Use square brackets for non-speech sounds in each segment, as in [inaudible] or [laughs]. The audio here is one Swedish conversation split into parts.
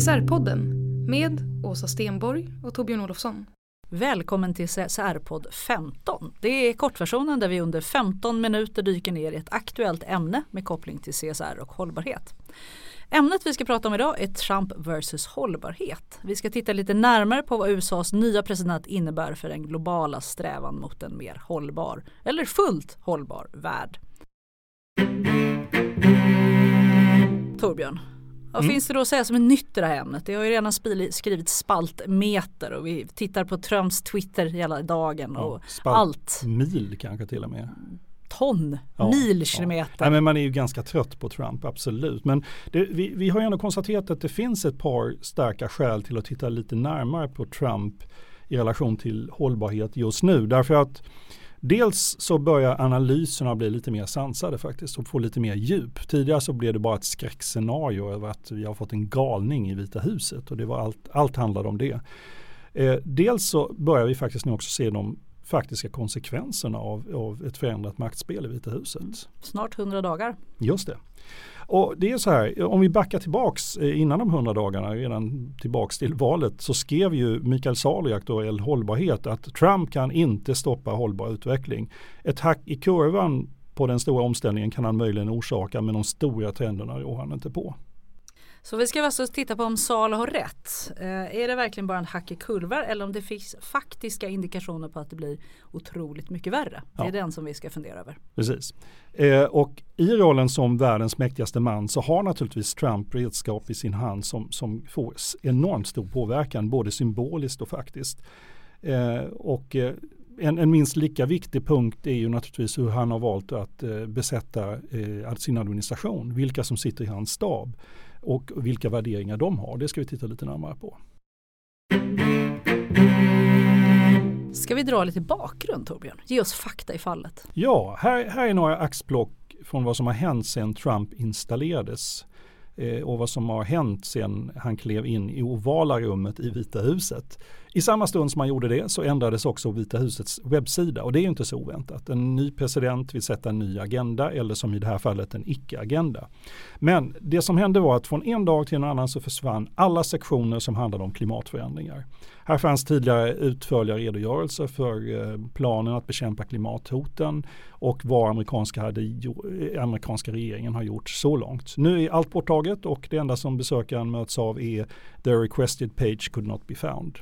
CSR-podden med Åsa Stenborg och Torbjörn Olofsson. Välkommen till CSR-podd 15. Det är kortversionen där vi under 15 minuter dyker ner i ett aktuellt ämne med koppling till CSR och hållbarhet. Ämnet vi ska prata om idag är Trump versus hållbarhet. Vi ska titta lite närmare på vad USAs nya president innebär för den globala strävan mot en mer hållbar, eller fullt hållbar värld. Torbjörn, vad Mm. finns det då att säga som är nytt i det här ämnet? Det har ju redan skrivit spaltmeter och vi tittar på Trumps Twitter hela dagen och spalt- allt. Mil kanske till och med. Ton, Ja, mil, ja. kilometer. Nej, men man är ju ganska trött på Trump, absolut. Men det, vi, vi har ju ändå konstaterat att det finns ett par starka skäl till att titta lite närmare på Trump i relation till hållbarhet just nu. Därför att dels så börjar analyserna bli lite mer sansade faktiskt och få lite mer djup. Tidigare så blev det bara ett skräckscenario över att vi har fått en galning i Vita huset och det var allt, allt handlade om det. Eh, dels så börjar vi faktiskt nu också se de faktiska konsekvenserna av, av ett förändrat maktspel i Vita huset. Snart 100 dagar. Just det. Och det är så här, om vi backar tillbaks eh, innan de 100 dagarna, redan tillbaks till valet, så skrev ju Mikael Salo i Aktuell Hållbarhet att Trump kan inte stoppa hållbar utveckling. Ett hack i kurvan på den stora omställningen kan han möjligen orsaka, men de stora trenderna rår han inte på. Så vi ska alltså titta på om Salo har rätt. Eh, är det verkligen bara en hack i kurvor eller om det finns faktiska indikationer på att det blir otroligt mycket värre? Det är den som vi ska fundera över. Precis. Eh, och i rollen som världens mäktigaste man så har naturligtvis Trump redskap i sin hand som, som får enormt stor påverkan, både symboliskt och faktiskt. Eh, och eh, en, en minst lika viktig punkt är ju naturligtvis hur han har valt att eh, besätta eh, sin administration, vilka som sitter i hans stab och vilka värderingar de har. Det ska vi titta lite närmare på. Ska vi dra lite bakgrund Torbjörn? Ge oss fakta i fallet. Ja, här, här är några axplock från vad som har hänt sedan Trump installerades eh, och vad som har hänt sedan han klev in i ovala rummet i Vita huset. I samma stund som man gjorde det så ändrades också Vita husets webbsida och det är ju inte så oväntat. En ny president vill sätta en ny agenda eller som i det här fallet en icke-agenda. Men det som hände var att från en dag till en annan så försvann alla sektioner som handlade om klimatförändringar. Här fanns tidigare utförliga redogörelser för eh, planen att bekämpa klimathoten och vad amerikanska, hade, eh, amerikanska regeringen har gjort så långt. Nu är allt borttaget och det enda som besökaren möts av är the requested page could not be found.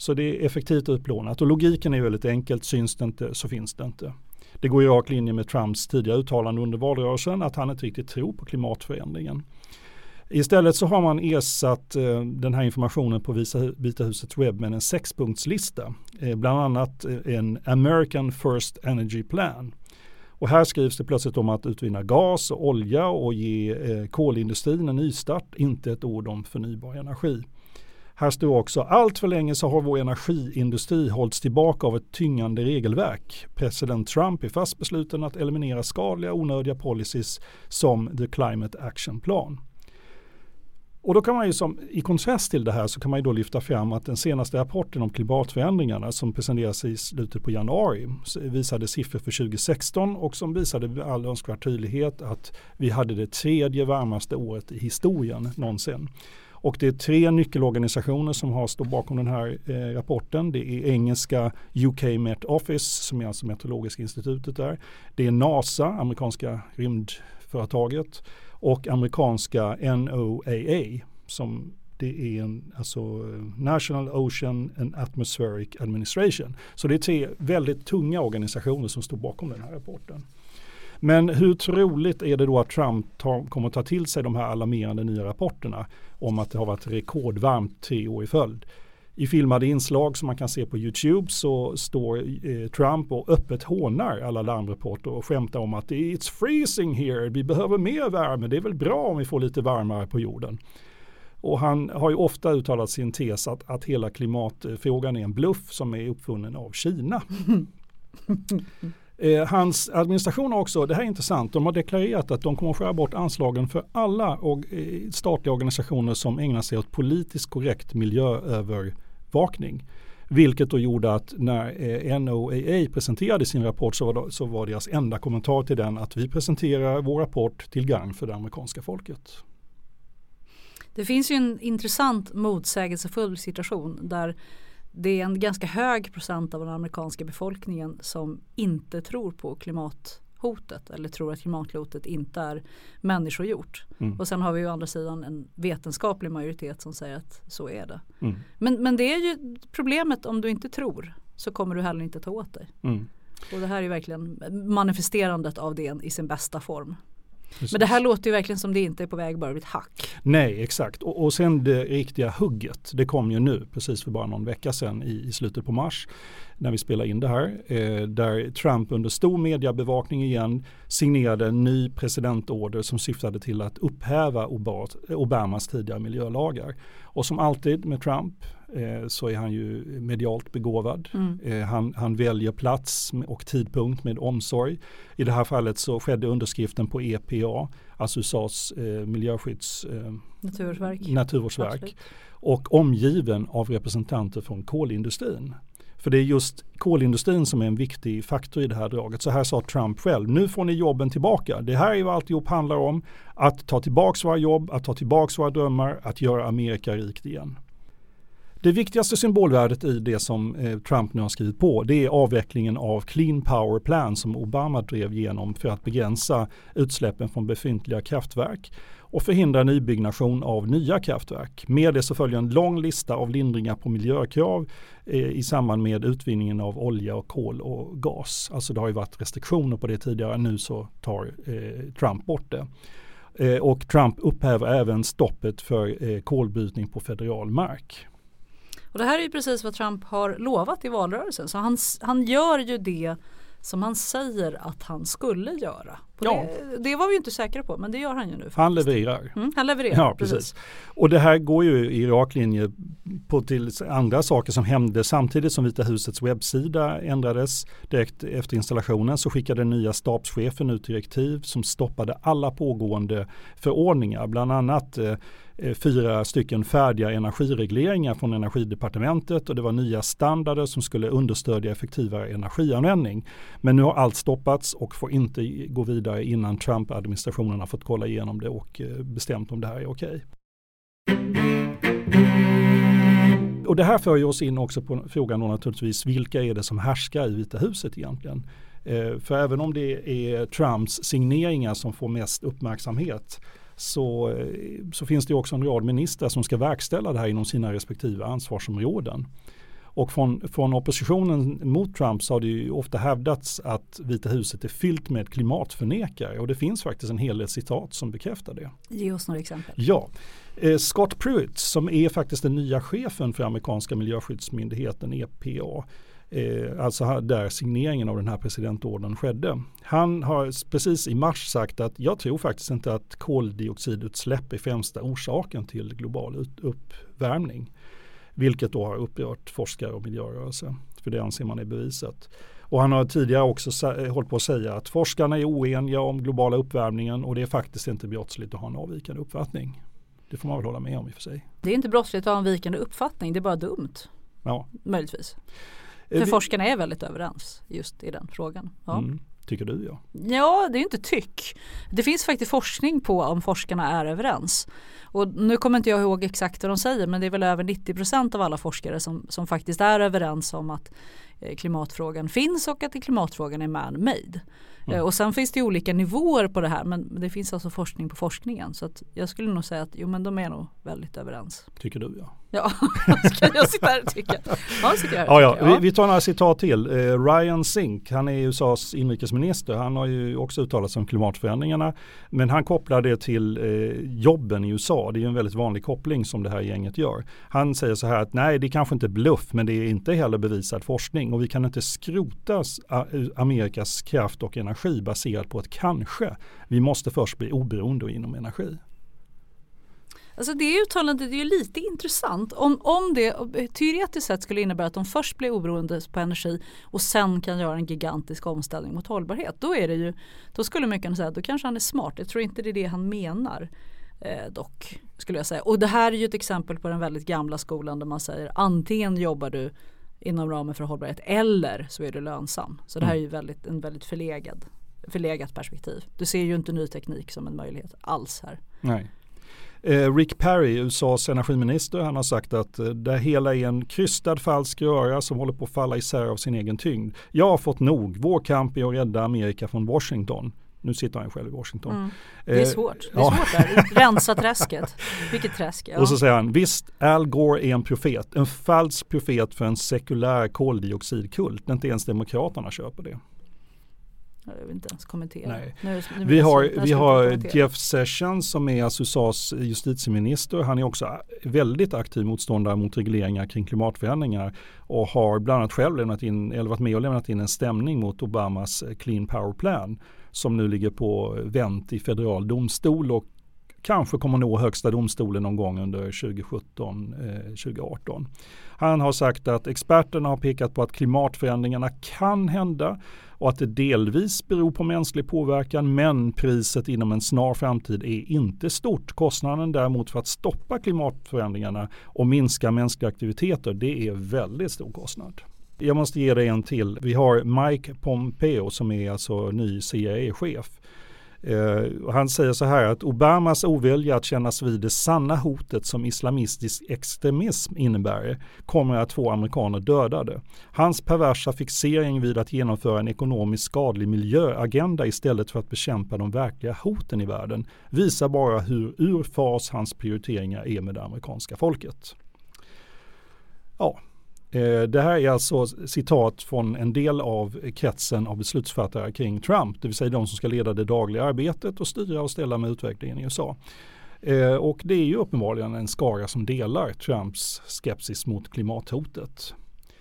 Så det är effektivt utplånat och logiken är väldigt enkelt, syns det inte så finns det inte. Det går i rak linje med Trumps tidigare uttalande under valrörelsen att han inte riktigt tror på klimatförändringen. Istället så har man ersatt eh, den här informationen på Visa, Vita husets webb med en sexpunktslista. Eh, bland annat eh, en American First Energy Plan. Och här skrivs det plötsligt om att utvinna gas och olja och ge eh, kolindustrin en nystart, inte ett ord om förnybar energi. Här står också allt för länge så har vår energiindustri hållits tillbaka av ett tyngande regelverk. President Trump är fast besluten att eliminera skadliga onödiga policies som The Climate Action Plan. Och då kan man ju som, i kontrast till det här så kan man ju då lyfta fram att den senaste rapporten om klimatförändringarna som presenterades i slutet på januari visade siffror för 2016 och som visade med all önskvärd tydlighet att vi hade det tredje varmaste året i historien någonsin. Och det är tre nyckelorganisationer som har stått bakom den här eh, rapporten. Det är engelska UK Met Office som är alltså Meteorologiska institutet där. Det är NASA, amerikanska rymdföretaget och amerikanska NOAA som det är en alltså National Ocean and Atmospheric Administration. Så det är tre väldigt tunga organisationer som står bakom den här rapporten. Men hur troligt är det då att Trump ta, kommer att ta till sig de här alarmerande nya rapporterna om att det har varit rekordvarmt tre år i följd? I filmade inslag som man kan se på Youtube så står eh, Trump och öppet hånar alla larmrapporter och skämtar om att it's freezing here, vi behöver mer värme, det är väl bra om vi får lite varmare på jorden. Och han har ju ofta uttalat sin tes att, att hela klimatfrågan är en bluff som är uppfunnen av Kina. [laughs] Eh, hans administration har också, det här är intressant, de har deklarerat att de kommer att skära bort anslagen för alla och, eh, statliga organisationer som ägnar sig åt politiskt korrekt miljöövervakning. Vilket då gjorde att när eh, NOAA presenterade sin rapport så var, då, så var deras enda kommentar till den att vi presenterar vår rapport till gagn för det amerikanska folket. Det finns ju en intressant motsägelsefull situation där det är en ganska hög procent av den amerikanska befolkningen som inte tror på klimathotet eller tror att klimathotet inte är människogjort. Mm. Och sen har vi ju å andra sidan en vetenskaplig majoritet som säger att så är det. Mm. Men, men det är ju problemet om du inte tror så kommer du heller inte ta åt dig. Mm. Och det här är verkligen manifesterandet av det i sin bästa form. Precis. Men det här låter ju verkligen som det inte är på väg bara vid hack. Nej, exakt. Och, och sen det riktiga hugget, det kom ju nu precis för bara någon vecka sedan i, i slutet på mars när vi spelar in det här. Eh, där Trump under stor mediebevakning igen signerade en ny presidentorder som syftade till att upphäva Obamas tidigare miljölagar. Och som alltid med Trump eh, så är han ju medialt begåvad. Mm. Eh, han, han, väljer plats och tidpunkt med omsorg. I det här fallet så skedde underskriften på EPA, alltså USAs eh, miljöskydds eh, Naturvårdsverk. Naturvårdsverk och omgiven av representanter från kolindustrin. För det är just kolindustrin som är en viktig faktor i det här draget. Så här sa Trump själv, nu får ni jobben tillbaka. Det här är vad alltihop handlar om. Att ta tillbaka våra jobb, att ta tillbaka våra drömmar, att göra Amerika rikt igen. Det viktigaste symbolvärdet i det som eh, Trump nu har skrivit på det är avvecklingen av Clean Power Plan som Obama drev igenom för att begränsa utsläppen från befintliga kraftverk och förhindra nybyggnation av nya kraftverk. Med det så följer en lång lista av lindringar på miljökrav eh, i samband med utvinningen av olja och kol och gas. Alltså det har ju varit restriktioner på det tidigare, nu så tar eh, Trump bort det. Eh, och Trump upphäver även stoppet för eh, kolbrytning på federal mark. Och det här är ju precis vad Trump har lovat i valrörelsen. Så han, han gör ju det som han säger att han skulle göra. Ja. Det, det, var vi inte säkra på men det gör han ju nu. Faktiskt. Han levererar. Mm, han levererar, ja, precis. precis. Och det här går ju i rak linje på till andra saker som hände samtidigt som Vita husets webbsida ändrades. Direkt efter installationen så skickade den nya stabschefen ut direktiv som stoppade alla pågående förordningar. Bland annat eh, Eh, fyra stycken färdiga energiregleringar från energidepartementet och det var nya standarder som skulle understödja effektivare energianvändning. Men nu har allt stoppats och får inte gå vidare innan Trump-administrationen har fått kolla igenom det och eh, bestämt om det här är okej. Och det här för ju oss in också på frågan då naturligtvis vilka är det som härskar i Vita huset egentligen? Eh, för även om det är Trumps signeringar som får mest uppmärksamhet så, så finns det också en rad ministrar som ska verkställa det här inom sina respektive ansvarsområden. Och från, från oppositionen mot Trump så har det ju ofta hävdats att Vita huset är fyllt med klimatförnekare och det finns faktiskt en hel del citat som bekräftar det. Ge oss några exempel. Ja, eh, Scott Pruitt som är faktiskt den nya chefen för amerikanska miljöskyddsmyndigheten EPA eh, alltså där signeringen av den här presidentordern skedde. Han har precis i mars sagt att jag tror faktiskt inte att koldioxidutsläpp är främsta orsaken till global uppvärmning. Vilket då har upprört forskare och miljörörelse. För det anser man är bevisat. Och han har tidigare också hållit på att säga att forskarna är oeniga om globala uppvärmningen och det är faktiskt inte brottsligt att ha en avvikande uppfattning. Det får man väl hålla med om i och för sig. Det är inte brottsligt att ha en vikande uppfattning, det är bara dumt. Ja. Möjligtvis. Eh, För vi- forskarna är väldigt överens just i den frågan. Ja. Mm, tycker du ja. Ja, det är inte tyck. Det finns faktiskt forskning på om forskarna är överens. Och nu kommer inte jag ihåg exakt vad de säger men det är väl över 90% av alla forskare som, som faktiskt är överens om att eh, klimatfrågan finns och att klimatfrågan är man-made. Eh, och sen finns det olika nivåer på det här men det finns alltså forskning på forskningen. Så att jag skulle nog säga att jo men de är nog väldigt överens. Tycker du ja. Ja, [laughs] ska jag sitta här och tycka? Ja, sitter jag här Ja, ja. tycker. Vi, vi tar några citat till. Eh, Ryan Sink, han är USAs inrikesminister. Han har ju också uttalat sig om klimatförändringarna. Men han kopplar det till eh, jobben i USA. Det är ju en väldigt vanlig koppling som det här gänget gör. Han säger så här att nej, det är kanske inte bluff, men det är inte heller bevisad forskning. Och vi kan inte skrota Amerikas kraft och energi baserat på ett kanske. Vi måste först bli oberoende inom energi. Alltså det uttalandet är ju lite intressant. Om, om det teoretiskt sett skulle innebära att de först blir oberoende på energi och sen kan göra en gigantisk omställning mot hållbarhet. Då är det ju, då skulle man kunna säga att då kanske han är smart. Jag tror inte det är det han menar. Eh, dock skulle jag säga. Och det här är ju ett exempel på den väldigt gamla skolan där man säger antingen jobbar du inom ramen för hållbarhet eller så är du lönsam. Så det här är ju väldigt, en väldigt förlegad, förlegat perspektiv. Du ser ju inte ny teknik som en möjlighet alls här. Nej. Eh, Rick Perry, USAs energiminister, han har sagt att eh, det hela är en krystad falsk röra som håller på att falla isär av sin egen tyngd. Jag har fått nog. Vår kamp är att rädda Amerika från Washington. Nu sitter han själv i Washington. Mm. Det är Eh, svårt. Det är svårt där. [laughs] Rensa träsket. Vilket träsk. Ja. Och så säger han, visst Al Gore är en profet, en falsk profet för en sekulär koldioxidkult. Inte ens Demokraterna köper det. Jag vill inte ens kommentera. Nej. Nu, nu Vi har, vi har. Jeff Sessions som är alltså USAs justitieminister. Han är också väldigt aktiv motståndare mot regleringar kring klimatförändringar och har bland annat själv lämnat in, eller varit med och lämnat in en stämning mot Obamas Clean Power Plan som nu ligger på vänt i federal domstol och kanske kommer nå högsta domstolen någon gång under 2017, eh, 2018. Han har sagt att experterna har pekat på att klimatförändringarna kan hända och att det delvis beror på mänsklig påverkan men priset inom en snar framtid är inte stort. Kostnaden däremot för att stoppa klimatförändringarna och minska mänskliga aktiviteter det är väldigt stor kostnad. Jag måste ge dig en till. Vi har Mike Pompeo som är alltså ny CIA-chef. Uh, eh, han säger så här att Obamas ovilja att kännas vid det sanna hotet som islamistisk extremism innebär kommer att få amerikaner dödade. Hans perversa fixering vid att genomföra en ekonomiskt skadlig miljöagenda istället för att bekämpa de verkliga hoten i världen visar bara hur ur fas hans prioriteringar är med det amerikanska folket. Ja, Eh, det här är alltså citat från en del av kretsen av beslutsfattare kring Trump, det vill säga de som ska leda det dagliga arbetet och styra och ställa med utvecklingen i USA. Eh, och det är ju uppenbarligen en skara som delar Trumps skepsis mot klimathotet.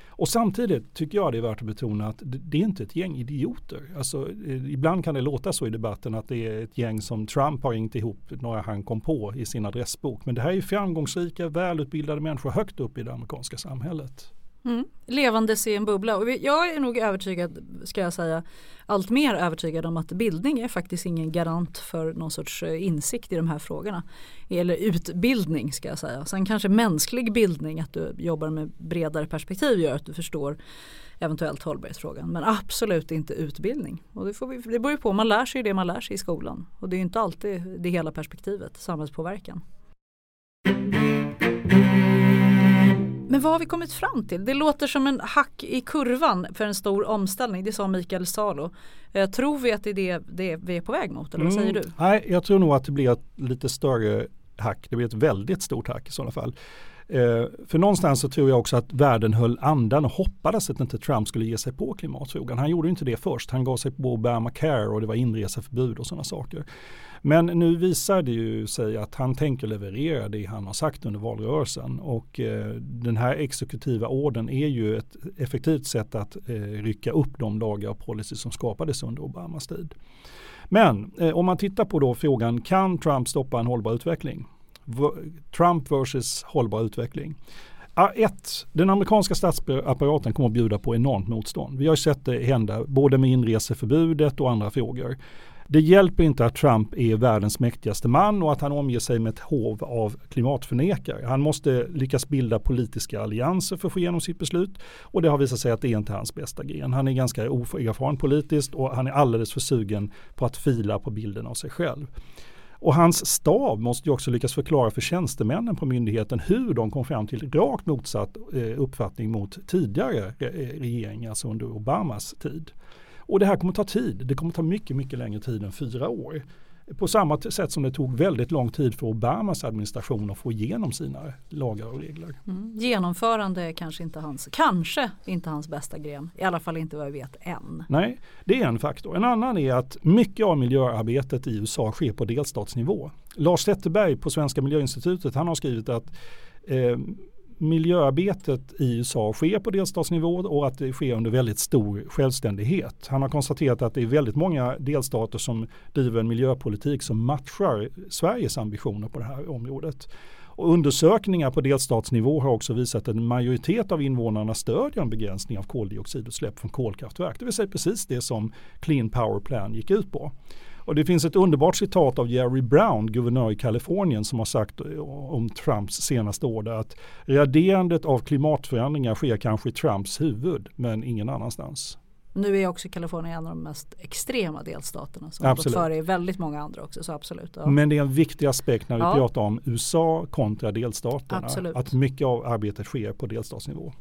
Och samtidigt tycker jag det är värt att betona att det är inte ett gäng idioter. Alltså, eh, ibland kan det låta så i debatten att det är ett gäng som Trump har ringt ihop några han kom på i sin adressbok. Men det här är framgångsrika, välutbildade människor högt upp i det amerikanska samhället. Mm. Levandes i en bubbla. Och jag är nog övertygad, ska jag säga, allt mer övertygad om att bildning är faktiskt ingen garant för någon sorts eh, insikt i de här frågorna. Eller utbildning ska jag säga. Sen kanske mänsklig bildning, att du jobbar med bredare perspektiv gör att du förstår eventuellt hållbarhetsfrågan. Men absolut inte utbildning. Och det, får vi, det beror ju på, man lär sig det man lär sig i skolan. Och det är ju inte alltid det hela perspektivet, samhällspåverkan. Men vad har vi kommit fram till? Det låter som en hack i kurvan för en stor omställning. Det sa Mikael Salo. Eh, tror vi att det är det, det vi är på väg mot? Eller vad säger du? Mm, Nej, jag tror nog att det blir ett lite större hack. Det blir ett väldigt stort hack i sådana fall. Eh, för någonstans så tror jag också att världen höll andan och hoppades att inte Trump skulle ge sig på klimatfrågan. Han gjorde inte det först. Han gav sig på Obamacare och det var inreseförbud och sådana saker. Men nu visar det ju sig att han tänker leverera det han har sagt under valrörelsen och eh, den här exekutiva orden är ju ett effektivt sätt att eh, rycka upp de lagar och policy som skapades under Obamas tid. Men eh, om man tittar på då frågan, kan Trump stoppa en hållbar utveckling? V- Trump versus hållbar utveckling. Ett, den amerikanska statsapparaten kommer att bjuda på enormt motstånd. Vi har sett det hända både med inreseförbudet och andra frågor. Det hjälper inte att Trump är världens mäktigaste man och att han omger sig med ett hov av klimatförnekare. Han måste lyckas bilda politiska allianser för att få igenom sitt beslut och det har visat sig att det är inte hans bästa gren. Han är ganska oerfaren politiskt och han är alldeles för sugen på att fila på bilden av sig själv. Och hans stab måste ju också lyckas förklara för tjänstemännen på myndigheten hur de kom fram till rakt motsatt eh, uppfattning mot tidigare eh, regeringar, alltså under Obamas tid. Och det här kommer ta tid. Det kommer ta mycket, mycket längre tid än fyra år. På samma sätt som det tog väldigt lång tid för Obamas administration att få igenom sina lagar och regler. Mm. Genomförande är kanske inte hans, kanske inte hans bästa gren. I alla fall inte vad jag vet än. Nej, det är en faktor. En annan är att mycket av miljöarbetet i USA sker på delstatsnivå. Lars Zetterberg på Svenska miljöinstitutet han har skrivit att eh, miljöarbetet i USA sker på delstatsnivå och att det sker under väldigt stor självständighet. Han har konstaterat att det är väldigt många delstater som driver en miljöpolitik som matchar Sveriges ambitioner på det här området. Och undersökningar på delstatsnivå har också visat att en majoritet av invånarna stödjer en begränsning av koldioxidutsläpp från kolkraftverk. Det vill säga precis det som Clean Power Plan gick ut på. Och det finns ett underbart citat av Jerry Brown, guvernör i Kalifornien, som har sagt om Trumps senaste år att raderandet av klimatförändringar sker kanske i Trumps huvud, men ingen annanstans. Nu är också Kalifornien en av de mest extrema delstaterna som absolut. har gått före i väldigt många andra också. Så absolut, ja. Men det är en viktig aspekt när vi ja. pratar om USA kontra delstaterna. Absolut. Att mycket av arbetet sker på delstatsnivå.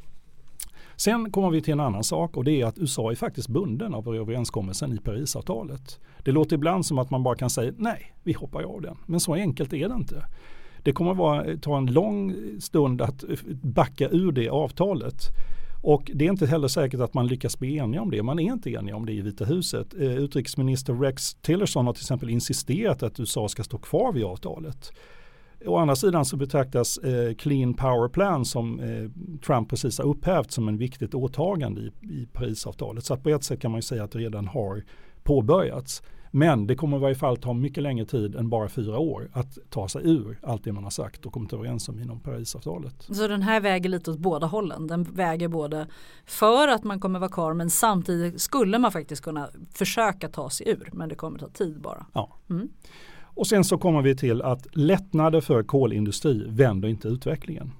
Sen kommer vi till en annan sak och det är att USA är faktiskt bunden av överenskommelsen i Parisavtalet. Det låter ibland som att man bara kan säga nej, vi hoppar av den. Men så enkelt är det inte. Det kommer vara, ta en lång stund att backa ur det avtalet. Och det är inte heller säkert att man lyckas bli eniga om det. Man är inte eniga om det i Vita huset. Eh, utrikesminister Rex Tillerson har till exempel insisterat att USA ska stå kvar vid avtalet. Å andra sidan så betraktas eh, Clean Power Plan som eh, Trump precis har upphävt som en viktigt åtagande i, i Parisavtalet. Så på ett sätt kan man ju säga att det redan har påbörjats. Men det kommer i varje fall ta mycket längre tid än bara fyra år att ta sig ur allt det man har sagt och kommit överens om inom Parisavtalet. Så den här väger lite åt båda hållen. Den väger både för att man kommer vara kvar men samtidigt skulle man faktiskt kunna försöka ta sig ur. Men det kommer ta tid bara. Ja. Mm. Och sen så kommer vi till att lättnader för kolindustri vänder inte utvecklingen.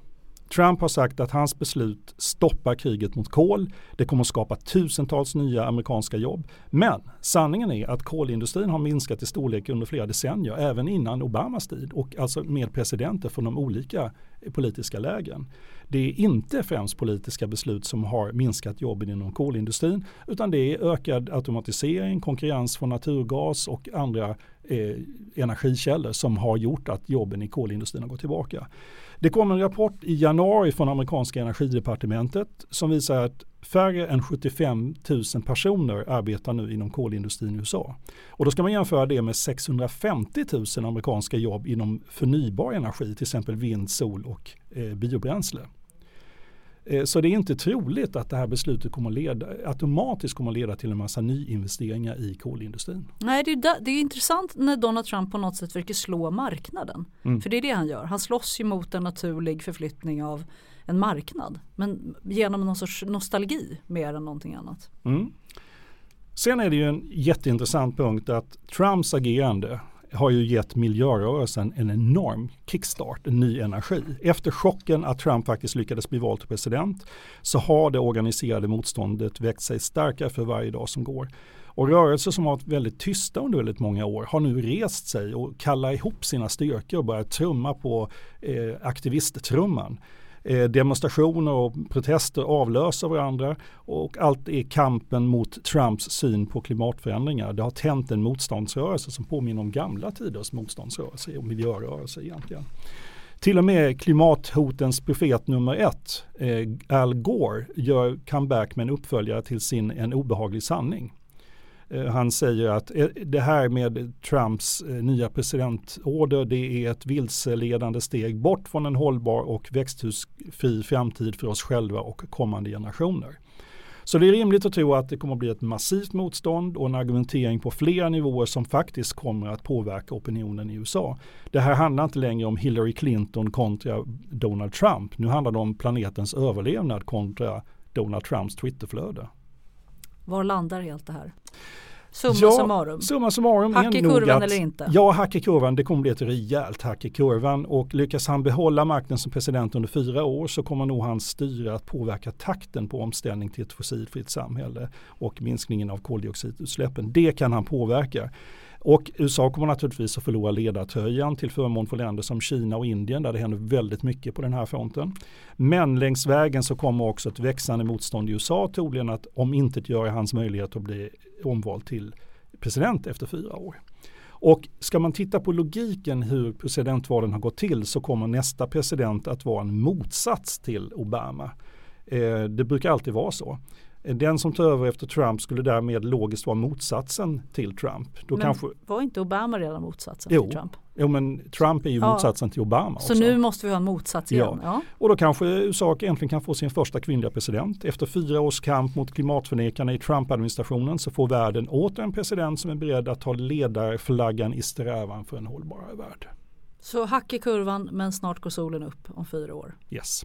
Trump har sagt att hans beslut stoppar kriget mot kol. Det kommer att skapa tusentals nya amerikanska jobb. Men sanningen är att kolindustrin har minskat i storlek under flera decennier, även innan Obamas tid och alltså med presidenter från de olika politiska lägren. Det är inte främst politiska beslut som har minskat jobben inom kolindustrin utan det är ökad automatisering, konkurrens från naturgas och andra eh, energikällor som har gjort att jobben i kolindustrin har gått tillbaka. Det kom en rapport i januari från amerikanska energidepartementet som visar att färre än 75 000 personer arbetar nu inom kolindustrin i USA. Och då ska man jämföra det med 650 000 amerikanska jobb inom förnybar energi, till exempel vind, sol och eh, biobränsle. Eh, så det är inte troligt att det här beslutet kommer leda, automatiskt kommer att leda till en massa nyinvesteringar i kolindustrin. Nej, det är, det är intressant när Donald Trump på något sätt försöker slå marknaden. Mm. För det är det han gör. Han slåss ju mot en naturlig förflyttning av en marknad. Men genom någon sorts nostalgi mer än någonting annat. Mm. Sen är det ju en jätteintressant punkt att Trumps agerande har ju gett miljörörelsen en enorm kickstart, en ny energi. Efter chocken att Trump faktiskt lyckades bli vald till president så har det organiserade motståndet växt sig starkare för varje dag som går. Och rörelser som har varit väldigt tysta under väldigt många år har nu rest sig och kallar ihop sina styrkor och börjat trumma på eh, aktivisttrumman. Eh, demonstrationer och protester avlöser varandra och allt är kampen mot Trumps syn på klimatförändringar. Det har tänt en motståndsrörelse som påminner om gamla tiders motståndsrörelse och miljörörelse egentligen. Till och med klimathotens profet nummer ett, eh, Al Gore, gör comeback med en uppföljare till sin En obehaglig sanning. Eh, han säger att eh, det här med Trumps eh, nya presidentorder det är ett vilseledande steg bort från en hållbar och växthusfri framtid för oss själva och kommande generationer. Så det är rimligt att tro att det kommer att bli ett massivt motstånd och en argumentering på flera nivåer som faktiskt kommer att påverka opinionen i USA. Det här handlar inte längre om Hillary Clinton kontra Donald Trump. Nu handlar det om planetens överlevnad kontra Donald Trumps Twitterflöde. Var landar helt det här? Summa ja, summarum. Summa summarum hack i kurvan att, eller inte? Ja, hack i kurvan. Det kommer bli ett rejält hack i kurvan och lyckas han behålla makten som president under fyra år så kommer nog hans styre att påverka takten på omställning till ett fossilfritt samhälle och minskningen av koldioxidutsläppen. Det kan han påverka. Och USA kommer naturligtvis att förlora ledartröjan till förmån för länder som Kina och Indien där det händer väldigt mycket på den här fronten. Men längs vägen så kommer också ett växande motstånd i USA troligen att om inte göra hans möjlighet att bli omvald till president efter fyra år. Och ska man titta på logiken hur presidentvalen har gått till så kommer nästa president att vara en motsats till Obama. Eh, det brukar alltid vara så. Den som tar över efter Trump skulle därmed logiskt vara motsatsen till Trump. Då men kanske... var inte Obama redan motsatsen jo. till Trump? Jo men Trump är ju ja. motsatsen till Obama. Så också. nu måste vi ha en motsats igen? Ja. ja. Och då kanske USA äntligen kan få sin första kvinnliga president. Efter fyra års kamp mot klimatförnekarna i Trump-administrationen så får världen åter en president som är beredd att ta ledarflaggan i strävan för en hållbarare värld. Så hack i kurvan men snart går solen upp om fyra år? Yes.